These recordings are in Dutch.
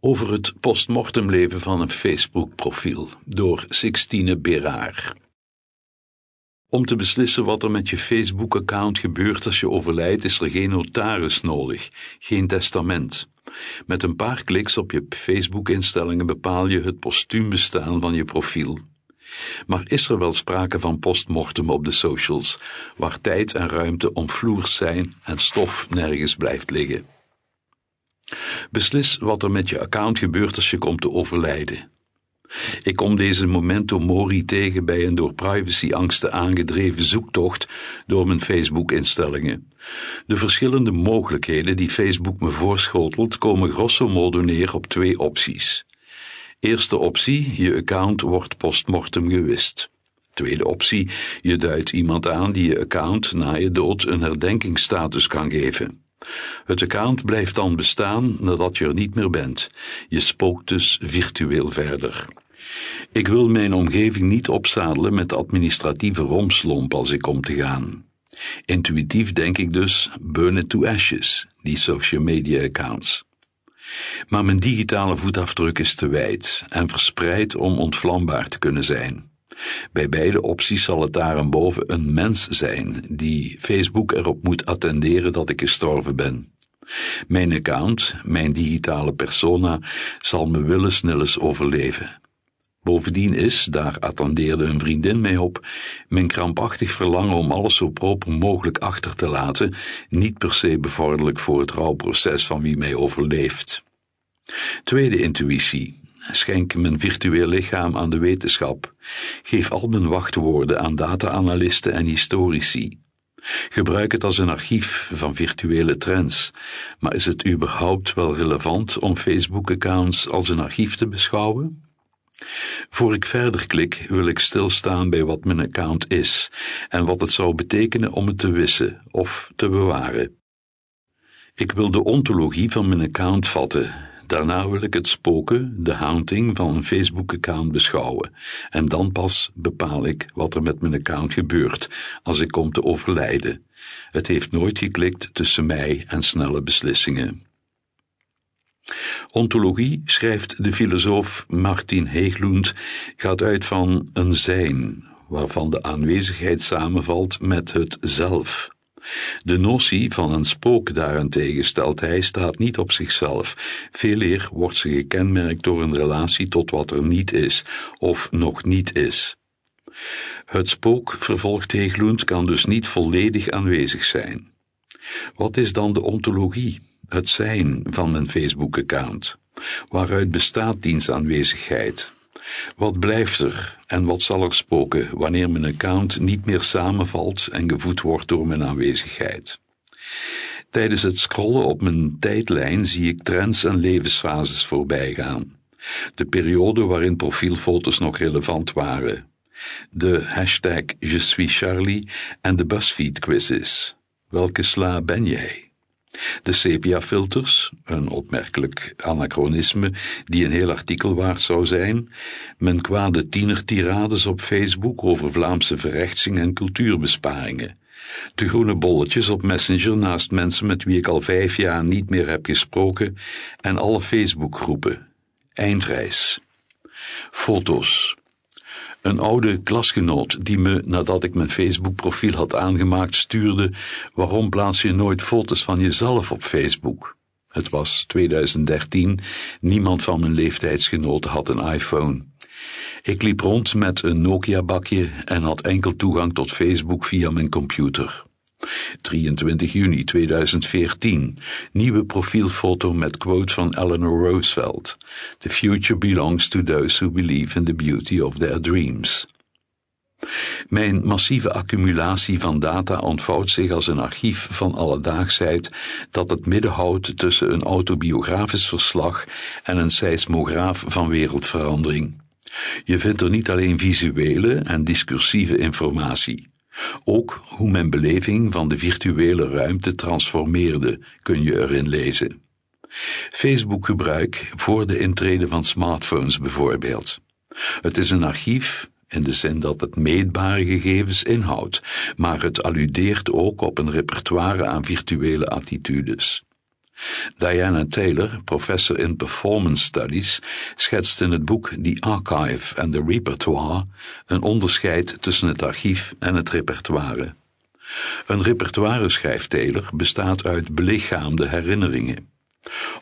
Over het postmortemleven van een Facebook-profiel door Sixtine Beraar. Om te beslissen wat er met je Facebook-account gebeurt als je overlijdt, is er geen notaris nodig, geen testament. Met een paar kliks op je Facebook-instellingen bepaal je het postuum bestaan van je profiel. Maar is er wel sprake van postmortem op de socials, waar tijd en ruimte omvloers zijn en stof nergens blijft liggen? Beslis wat er met je account gebeurt als je komt te overlijden. Ik kom deze momento mori tegen bij een door privacyangsten aangedreven zoektocht door mijn Facebook-instellingen. De verschillende mogelijkheden die Facebook me voorschotelt komen grosso modo neer op twee opties. Eerste optie, je account wordt postmortem gewist. Tweede optie, je duidt iemand aan die je account na je dood een herdenkingsstatus kan geven. Het account blijft dan bestaan nadat je er niet meer bent. Je spookt dus virtueel verder. Ik wil mijn omgeving niet opzadelen met administratieve romslomp als ik kom te gaan. Intuïtief denk ik dus burn it to ashes, die social media accounts. Maar mijn digitale voetafdruk is te wijd en verspreid om ontvlambaar te kunnen zijn. Bij beide opties zal het daarboven een mens zijn die Facebook erop moet attenderen dat ik gestorven ben. Mijn account, mijn digitale persona, zal me nillens overleven. Bovendien is, daar attendeerde een vriendin mij op, mijn krampachtig verlangen om alles zo proper mogelijk achter te laten, niet per se bevorderlijk voor het rouwproces van wie mij overleeft. Tweede intuïtie, Schenk mijn virtueel lichaam aan de wetenschap. Geef al mijn wachtwoorden aan data-analisten en historici. Gebruik het als een archief van virtuele trends. Maar is het überhaupt wel relevant om Facebook-accounts als een archief te beschouwen? Voor ik verder klik, wil ik stilstaan bij wat mijn account is en wat het zou betekenen om het te wissen of te bewaren. Ik wil de ontologie van mijn account vatten Daarna wil ik het spoken, de haunting van een Facebook-account beschouwen. En dan pas bepaal ik wat er met mijn account gebeurt als ik kom te overlijden. Het heeft nooit geklikt tussen mij en snelle beslissingen. Ontologie, schrijft de filosoof Martin Heeglund, gaat uit van een zijn, waarvan de aanwezigheid samenvalt met het zelf. De notie van een spook daarentegen stelt hij staat niet op zichzelf. Veeleer wordt ze gekenmerkt door een relatie tot wat er niet is of nog niet is. Het spook, vervolgt Heeglund, kan dus niet volledig aanwezig zijn. Wat is dan de ontologie, het zijn van een Facebook-account? Waaruit bestaat diens aanwezigheid? Wat blijft er en wat zal er spoken wanneer mijn account niet meer samenvalt en gevoed wordt door mijn aanwezigheid? Tijdens het scrollen op mijn tijdlijn zie ik trends en levensfases voorbij gaan. De periode waarin profielfoto's nog relevant waren. De hashtag Je suis Charlie en de BuzzFeed quizzes. Welke sla ben jij? De sepia-filters, een opmerkelijk anachronisme die een heel artikel waard zou zijn, mijn kwade tienertirades op Facebook over Vlaamse verrechtsing en cultuurbesparingen, de groene bolletjes op Messenger naast mensen met wie ik al vijf jaar niet meer heb gesproken en alle Facebookgroepen, eindreis, foto's, een oude klasgenoot die me, nadat ik mijn Facebook-profiel had aangemaakt, stuurde: Waarom plaats je nooit foto's van jezelf op Facebook? Het was 2013, niemand van mijn leeftijdsgenoten had een iPhone. Ik liep rond met een Nokia-bakje en had enkel toegang tot Facebook via mijn computer. 23 juni 2014. Nieuwe profielfoto met quote van Eleanor Roosevelt. The future belongs to those who believe in the beauty of their dreams. Mijn massieve accumulatie van data ontvouwt zich als een archief van alledaagsheid dat het midden houdt tussen een autobiografisch verslag en een seismograaf van wereldverandering. Je vindt er niet alleen visuele en discursieve informatie. Ook hoe mijn beleving van de virtuele ruimte transformeerde kun je erin lezen. Facebook-gebruik voor de intrede van smartphones bijvoorbeeld. Het is een archief in de zin dat het meetbare gegevens inhoudt, maar het alludeert ook op een repertoire aan virtuele attitudes. Diana Taylor, professor in performance studies, schetst in het boek The Archive and the Repertoire een onderscheid tussen het archief en het repertoire. Een repertoire, schrijft Taylor, bestaat uit belichaamde herinneringen.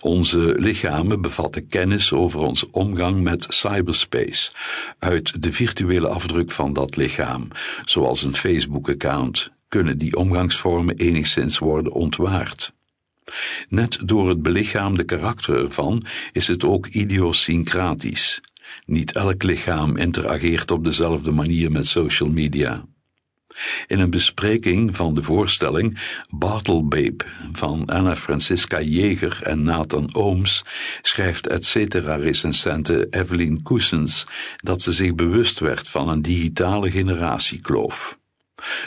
Onze lichamen bevatten kennis over onze omgang met cyberspace, uit de virtuele afdruk van dat lichaam, zoals een Facebook-account, kunnen die omgangsvormen enigszins worden ontwaard. Net door het belichaamde karakter ervan is het ook idiosyncratisch. Niet elk lichaam interageert op dezelfde manier met social media. In een bespreking van de voorstelling Bartelbabe van Anna Francisca Jeger en Nathan Ooms schrijft et cetera recensente Evelyn Cousins dat ze zich bewust werd van een digitale generatiekloof.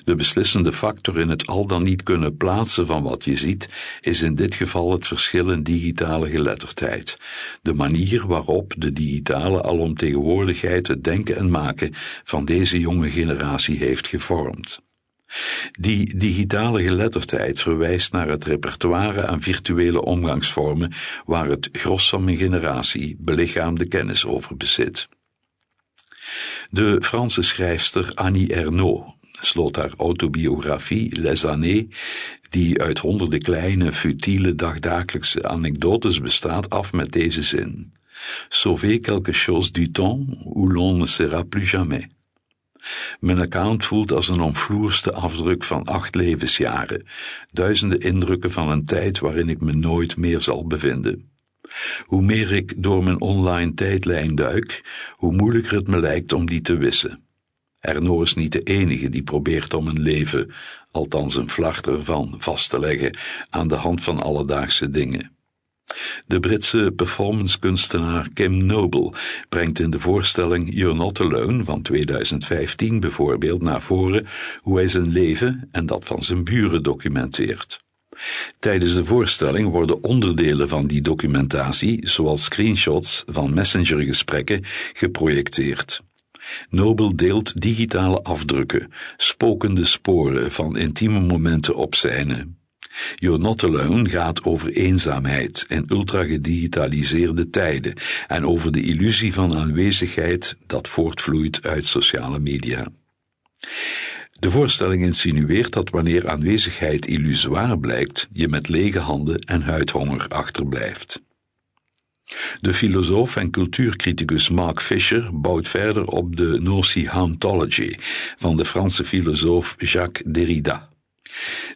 De beslissende factor in het al dan niet kunnen plaatsen van wat je ziet, is in dit geval het verschil in digitale geletterdheid. De manier waarop de digitale alomtegenwoordigheid het denken en maken van deze jonge generatie heeft gevormd. Die digitale geletterdheid verwijst naar het repertoire aan virtuele omgangsvormen waar het gros van mijn generatie belichaamde kennis over bezit. De Franse schrijfster Annie Ernaux sloot haar autobiografie Les Années, die uit honderden kleine, futiele, dagdagelijkse anekdotes bestaat, af met deze zin. Sauver quelque chose du temps où l'on ne sera plus jamais. Mijn account voelt als een omvloerste afdruk van acht levensjaren, duizenden indrukken van een tijd waarin ik me nooit meer zal bevinden. Hoe meer ik door mijn online tijdlijn duik, hoe moeilijker het me lijkt om die te wissen. Erno is niet de enige die probeert om een leven, althans een vlacht ervan, vast te leggen aan de hand van alledaagse dingen. De Britse performancekunstenaar Kim Noble brengt in de voorstelling You're Not Alone van 2015 bijvoorbeeld naar voren hoe hij zijn leven en dat van zijn buren documenteert. Tijdens de voorstelling worden onderdelen van die documentatie, zoals screenshots van messengergesprekken, geprojecteerd. Nobel deelt digitale afdrukken, spokende sporen van intieme momenten op scène. You're Not Alone gaat over eenzaamheid in ultra-gedigitaliseerde tijden en over de illusie van aanwezigheid dat voortvloeit uit sociale media. De voorstelling insinueert dat wanneer aanwezigheid illusoir blijkt, je met lege handen en huidhonger achterblijft. De filosoof en cultuurcriticus Mark Fisher bouwt verder op de notie hauntology van de Franse filosoof Jacques Derrida.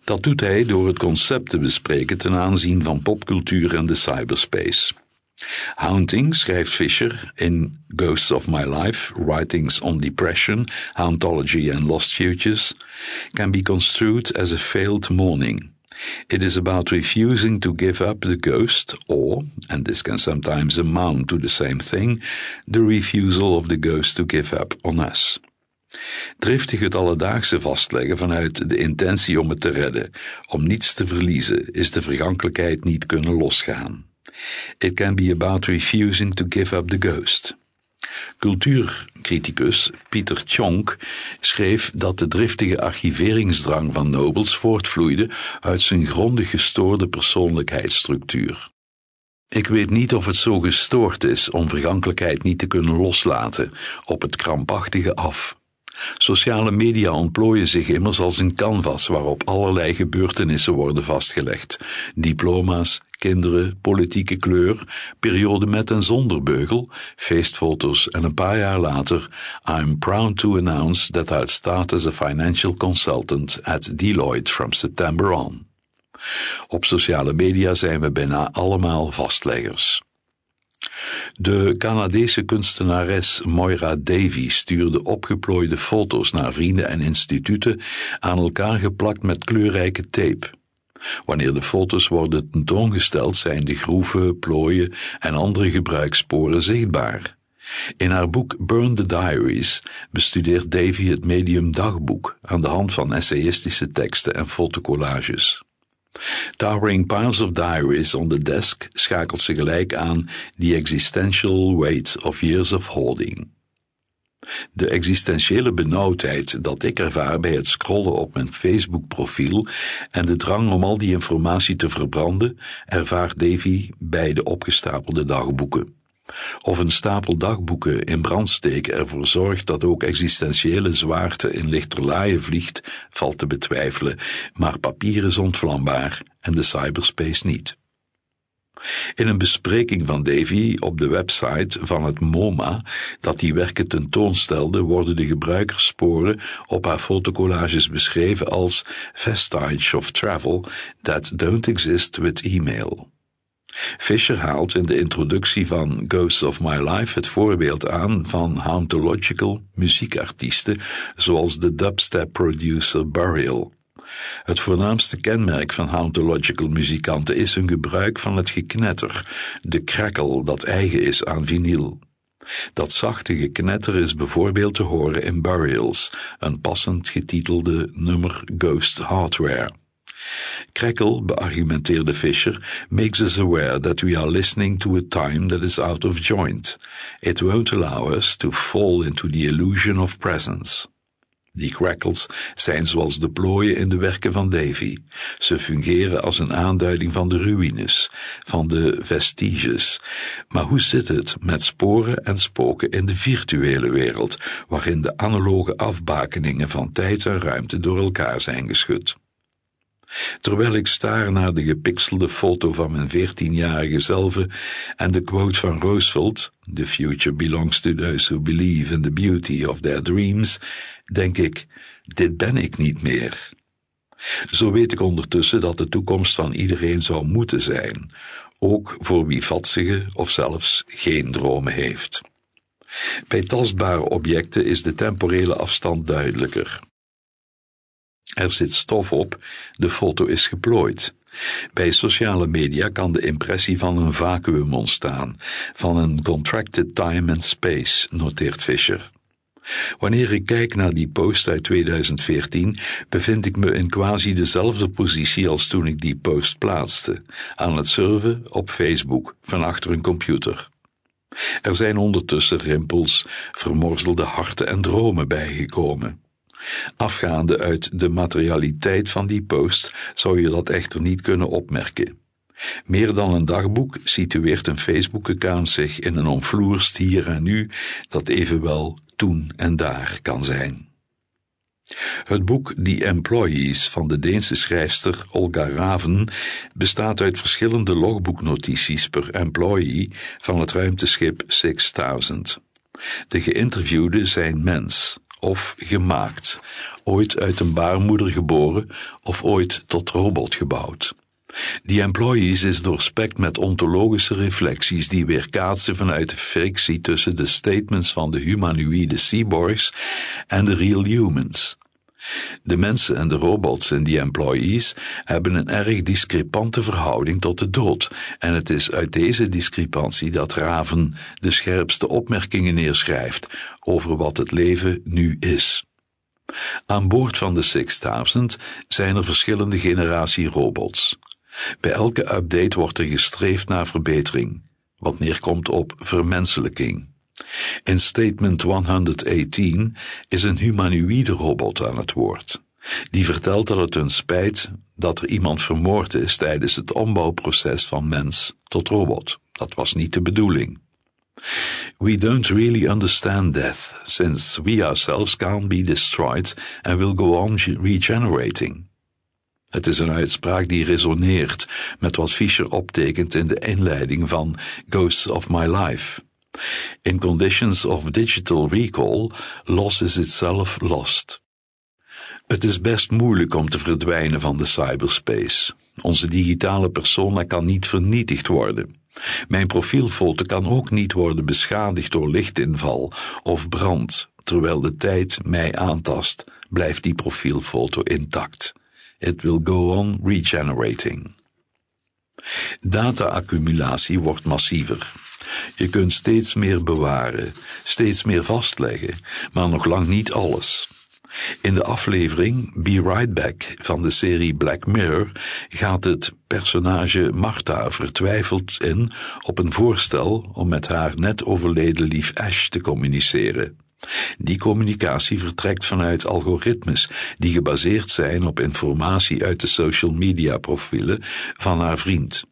Dat doet hij door het concept te bespreken ten aanzien van popcultuur en de cyberspace. Haunting, schrijft Fisher in Ghosts of My Life, Writings on Depression, Hauntology and Lost Futures, can be construed as a failed mourning. It is about refusing to give up the ghost, or, and this can sometimes amount to the same thing, the refusal of the ghost to give up on us. Driftig het alledaagse vastleggen vanuit de intentie om het te redden, om niets te verliezen, is de vergankelijkheid niet kunnen losgaan. It can be about refusing to give up the ghost. Cultuurcriticus Pieter Tjonk schreef dat de driftige archiveringsdrang van Nobels voortvloeide uit zijn grondig gestoorde persoonlijkheidsstructuur. Ik weet niet of het zo gestoord is om vergankelijkheid niet te kunnen loslaten op het krampachtige af. Sociale media ontplooien zich immers als een canvas waarop allerlei gebeurtenissen worden vastgelegd: diploma's, kinderen, politieke kleur, periode met en zonder beugel, feestfoto's en een paar jaar later I'm proud to announce that I'll start as a financial consultant at Deloitte from September on. Op sociale media zijn we bijna allemaal vastleggers. De Canadese kunstenares Moira Davy stuurde opgeplooide foto's naar vrienden en instituten aan elkaar geplakt met kleurrijke tape. Wanneer de foto's worden tentoongesteld, zijn de groeven, plooien en andere gebruikssporen zichtbaar. In haar boek Burn the Diaries bestudeert Davy het medium dagboek aan de hand van essayistische teksten en fotocollages. Towering piles of diaries on the desk schakelt ze gelijk aan The Existential Weight of Years of Holding. De existentiële benauwdheid dat ik ervaar bij het scrollen op mijn Facebook-profiel en de drang om al die informatie te verbranden, ervaart Davy bij de opgestapelde dagboeken. Of een stapel dagboeken in brand steken ervoor zorgt dat ook existentiële zwaarte in lichterlaaien vliegt, valt te betwijfelen, maar papier is ontvlambaar en de cyberspace niet. In een bespreking van Davy op de website van het MoMA, dat die werken tentoonstelde, worden de gebruikerssporen op haar fotocollages beschreven als vestige of travel that don't exist with email. Fisher haalt in de introductie van Ghosts of My Life het voorbeeld aan van hauntological muziekartiesten zoals de dubstep producer Burial. Het voornaamste kenmerk van hauntological muzikanten is hun gebruik van het geknetter, de krakkel dat eigen is aan vinyl. Dat zachte geknetter is bijvoorbeeld te horen in Burials, een passend getitelde nummer Ghost Hardware. Crackle, beargumenteerde Fisher, makes us aware that we are listening to a time that is out of joint. It won't allow us to fall into the illusion of presence. Die crackles zijn zoals de plooien in de werken van Davy. Ze fungeren als een aanduiding van de ruïnes, van de vestiges. Maar hoe zit het met sporen en spoken in de virtuele wereld, waarin de analoge afbakeningen van tijd en ruimte door elkaar zijn geschud? Terwijl ik staar naar de gepixelde foto van mijn veertienjarige zelve en de quote van Roosevelt, The future belongs to those who believe in the beauty of their dreams, denk ik, dit ben ik niet meer. Zo weet ik ondertussen dat de toekomst van iedereen zou moeten zijn, ook voor wie vatsige of zelfs geen dromen heeft. Bij tastbare objecten is de temporele afstand duidelijker. Er zit stof op, de foto is geplooid. Bij sociale media kan de impressie van een vacuüm ontstaan, van een contracted time and space, noteert Fisher. Wanneer ik kijk naar die post uit 2014, bevind ik me in quasi dezelfde positie als toen ik die post plaatste, aan het surfen op Facebook van achter een computer. Er zijn ondertussen rimpels, vermorzelde harten en dromen bijgekomen. Afgaande uit de materialiteit van die post zou je dat echter niet kunnen opmerken. Meer dan een dagboek situeert een Facebook-account zich in een omvloerst hier en nu dat evenwel toen en daar kan zijn. Het boek The Employees van de Deense schrijfster Olga Raven bestaat uit verschillende logboeknotities per employee van het ruimteschip 6000. De geïnterviewden zijn mens, of gemaakt, ooit uit een baarmoeder geboren of ooit tot robot gebouwd. Die Employees is doorspekt met ontologische reflecties die weerkaatsen vanuit de frictie tussen de statements van de humanoïde cyborgs en de real humans. De mensen en de robots in die employees hebben een erg discrepante verhouding tot de dood, en het is uit deze discrepantie dat Raven de scherpste opmerkingen neerschrijft over wat het leven nu is. Aan boord van de 6000 zijn er verschillende generatie robots. Bij elke update wordt er gestreefd naar verbetering, wat neerkomt op vermenselijking. In statement 118 is een humanoïde robot aan het woord. Die vertelt dat het hun spijt dat er iemand vermoord is tijdens het ombouwproces van mens tot robot. Dat was niet de bedoeling. We don't really understand death, since we ourselves can't be destroyed and will go on regenerating. Het is een uitspraak die resoneert met wat Fischer optekent in de inleiding van Ghosts of My Life. In conditions of digital recall, loss is itself lost. Het is best moeilijk om te verdwijnen van de cyberspace. Onze digitale persona kan niet vernietigd worden. Mijn profielfoto kan ook niet worden beschadigd door lichtinval of brand. Terwijl de tijd mij aantast, blijft die profielfoto intact. It will go on regenerating. Data-accumulatie wordt massiever. Je kunt steeds meer bewaren, steeds meer vastleggen, maar nog lang niet alles. In de aflevering Be Right Back van de serie Black Mirror gaat het personage Martha vertwijfeld in op een voorstel om met haar net overleden lief Ash te communiceren. Die communicatie vertrekt vanuit algoritmes die gebaseerd zijn op informatie uit de social media profielen van haar vriend.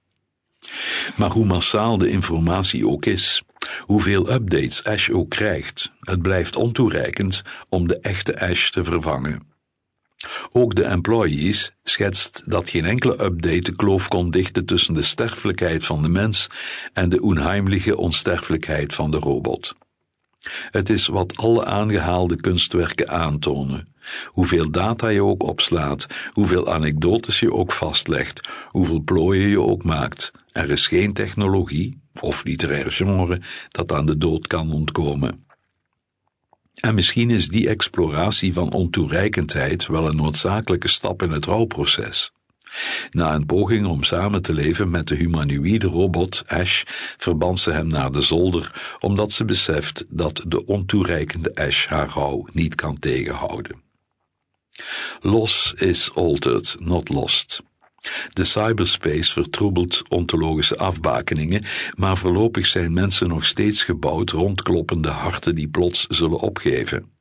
Maar hoe massaal de informatie ook is, hoeveel updates Ash ook krijgt, het blijft ontoereikend om de echte Ash te vervangen. Ook de employees schetst dat geen enkele update de kloof kon dichten tussen de sterfelijkheid van de mens en de onheimliche onsterfelijkheid van de robot. Het is wat alle aangehaalde kunstwerken aantonen. Hoeveel data je ook opslaat, hoeveel anekdotes je ook vastlegt, hoeveel plooien je ook maakt, er is geen technologie of literair genre dat aan de dood kan ontkomen. En misschien is die exploratie van ontoereikendheid wel een noodzakelijke stap in het rouwproces. Na een poging om samen te leven met de humanoïde robot Ash verband ze hem naar de zolder omdat ze beseft dat de ontoereikende Ash haar rouw niet kan tegenhouden. Los is altered, not lost. De cyberspace vertroebelt ontologische afbakeningen, maar voorlopig zijn mensen nog steeds gebouwd rond kloppende harten die plots zullen opgeven.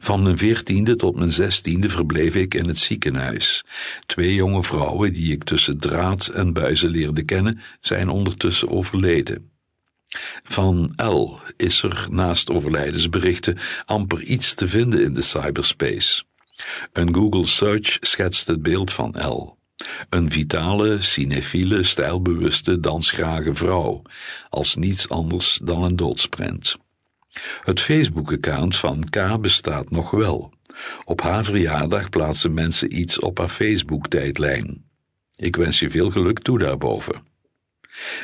Van mijn veertiende tot mijn zestiende verbleef ik in het ziekenhuis. Twee jonge vrouwen die ik tussen draad en buizen leerde kennen, zijn ondertussen overleden. Van L is er naast overlijdensberichten amper iets te vinden in de cyberspace. Een Google search schetst het beeld van L. Een vitale, cinefiele, stijlbewuste, dansgrage vrouw, als niets anders dan een doodsprent. Het Facebook-account van K bestaat nog wel. Op haar verjaardag plaatsen mensen iets op haar Facebook-tijdlijn. Ik wens je veel geluk toe daarboven.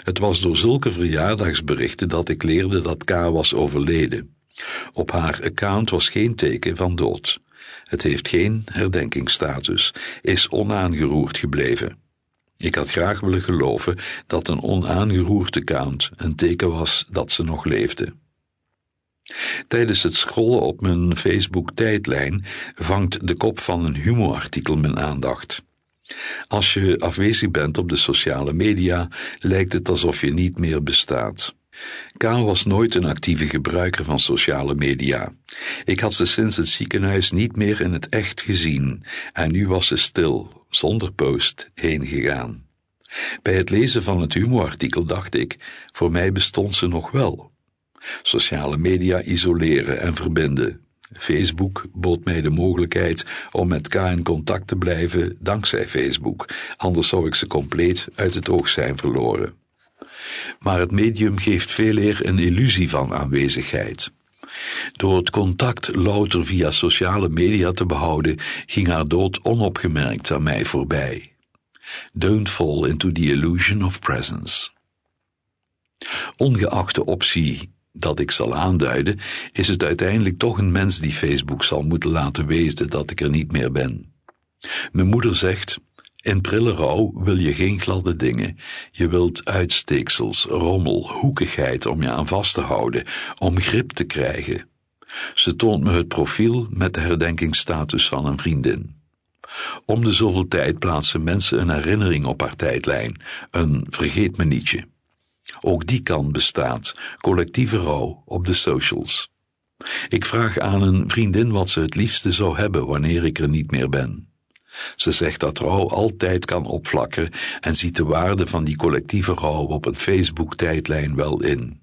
Het was door zulke verjaardagsberichten dat ik leerde dat K was overleden. Op haar account was geen teken van dood. Het heeft geen herdenkingsstatus, is onaangeroerd gebleven. Ik had graag willen geloven dat een onaangeroerd account een teken was dat ze nog leefde. Tijdens het scrollen op mijn Facebook-tijdlijn vangt de kop van een humorartikel mijn aandacht. Als je afwezig bent op de sociale media, lijkt het alsof je niet meer bestaat. K was nooit een actieve gebruiker van sociale media. Ik had ze sinds het ziekenhuis niet meer in het echt gezien, en nu was ze stil, zonder post, heen gegaan. Bij het lezen van het humorartikel dacht ik, voor mij bestond ze nog wel. Sociale media isoleren en verbinden. Facebook bood mij de mogelijkheid om met K in contact te blijven dankzij Facebook, anders zou ik ze compleet uit het oog zijn verloren. Maar het medium geeft veel eer een illusie van aanwezigheid. Door het contact louter via sociale media te behouden, ging haar dood onopgemerkt aan mij voorbij. Don't fall into the illusion of presence. Ongeacht de optie dat ik zal aanduiden, is het uiteindelijk toch een mens die Facebook zal moeten laten weten dat ik er niet meer ben. Mijn moeder zegt, in prille rouw wil je geen gladde dingen. Je wilt uitsteeksels, rommel, hoekigheid om je aan vast te houden, om grip te krijgen. Ze toont me het profiel met de herdenkingsstatus van een vriendin. Om de zoveel tijd plaatsen mensen een herinnering op haar tijdlijn, een vergeet me nietje. Ook die kan bestaat, collectieve rouw op de socials. Ik vraag aan een vriendin wat ze het liefste zou hebben wanneer ik er niet meer ben. Ze zegt dat rouw altijd kan opvlakken en ziet de waarde van die collectieve rouw op een Facebook-tijdlijn wel in.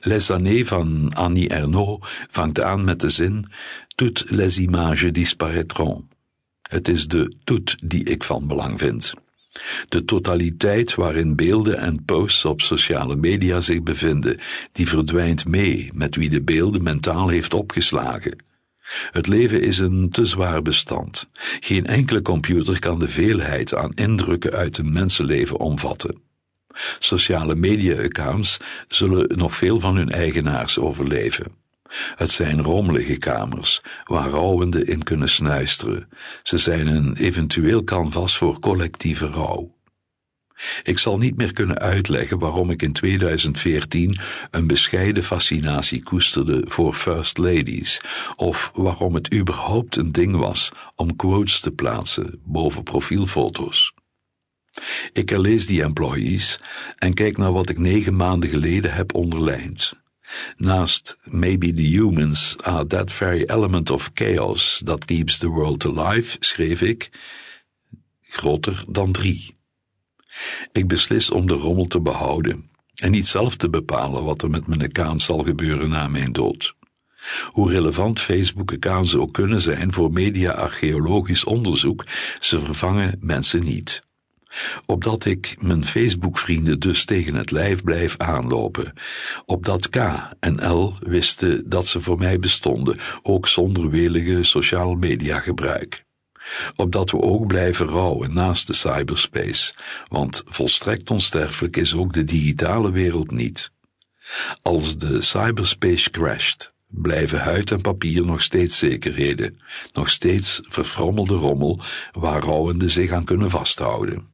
Les années van Annie Ernaux vangt aan met de zin Toutes les images disparaîtront. Het is de tout die ik van belang vind. De totaliteit waarin beelden en posts op sociale media zich bevinden, die verdwijnt mee met wie de beelden mentaal heeft opgeslagen. Het leven is een te zwaar bestand. Geen enkele computer kan de veelheid aan indrukken uit een mensenleven omvatten. Sociale media-accounts zullen nog veel van hun eigenaars overleven. Het zijn rommelige kamers, waar rouwenden in kunnen snuisteren. Ze zijn een eventueel canvas voor collectieve rouw. Ik zal niet meer kunnen uitleggen waarom ik in 2014 een bescheiden fascinatie koesterde voor first ladies, of waarom het überhaupt een ding was om quotes te plaatsen boven profielfoto's. Ik herlees die employees en kijk naar wat ik negen maanden geleden heb onderlijnd. Naast Maybe the humans are that very element of chaos that keeps the world alive, schreef ik, groter dan drie. Ik beslis om de rommel te behouden en niet zelf te bepalen wat er met mijn account zal gebeuren na mijn dood. Hoe relevant Facebook-accounts ook kunnen zijn voor media-archeologisch onderzoek, ze vervangen mensen niet. Opdat ik mijn Facebook-vrienden dus tegen het lijf blijf aanlopen. Opdat K en L wisten dat ze voor mij bestonden, ook zonder welige sociale media gebruik. Opdat we ook blijven rouwen naast de cyberspace, want volstrekt onsterfelijk is ook de digitale wereld niet. Als de cyberspace crasht, blijven huid en papier nog steeds zekerheden, nog steeds verfrommelde rommel waar rouwenden zich aan kunnen vasthouden.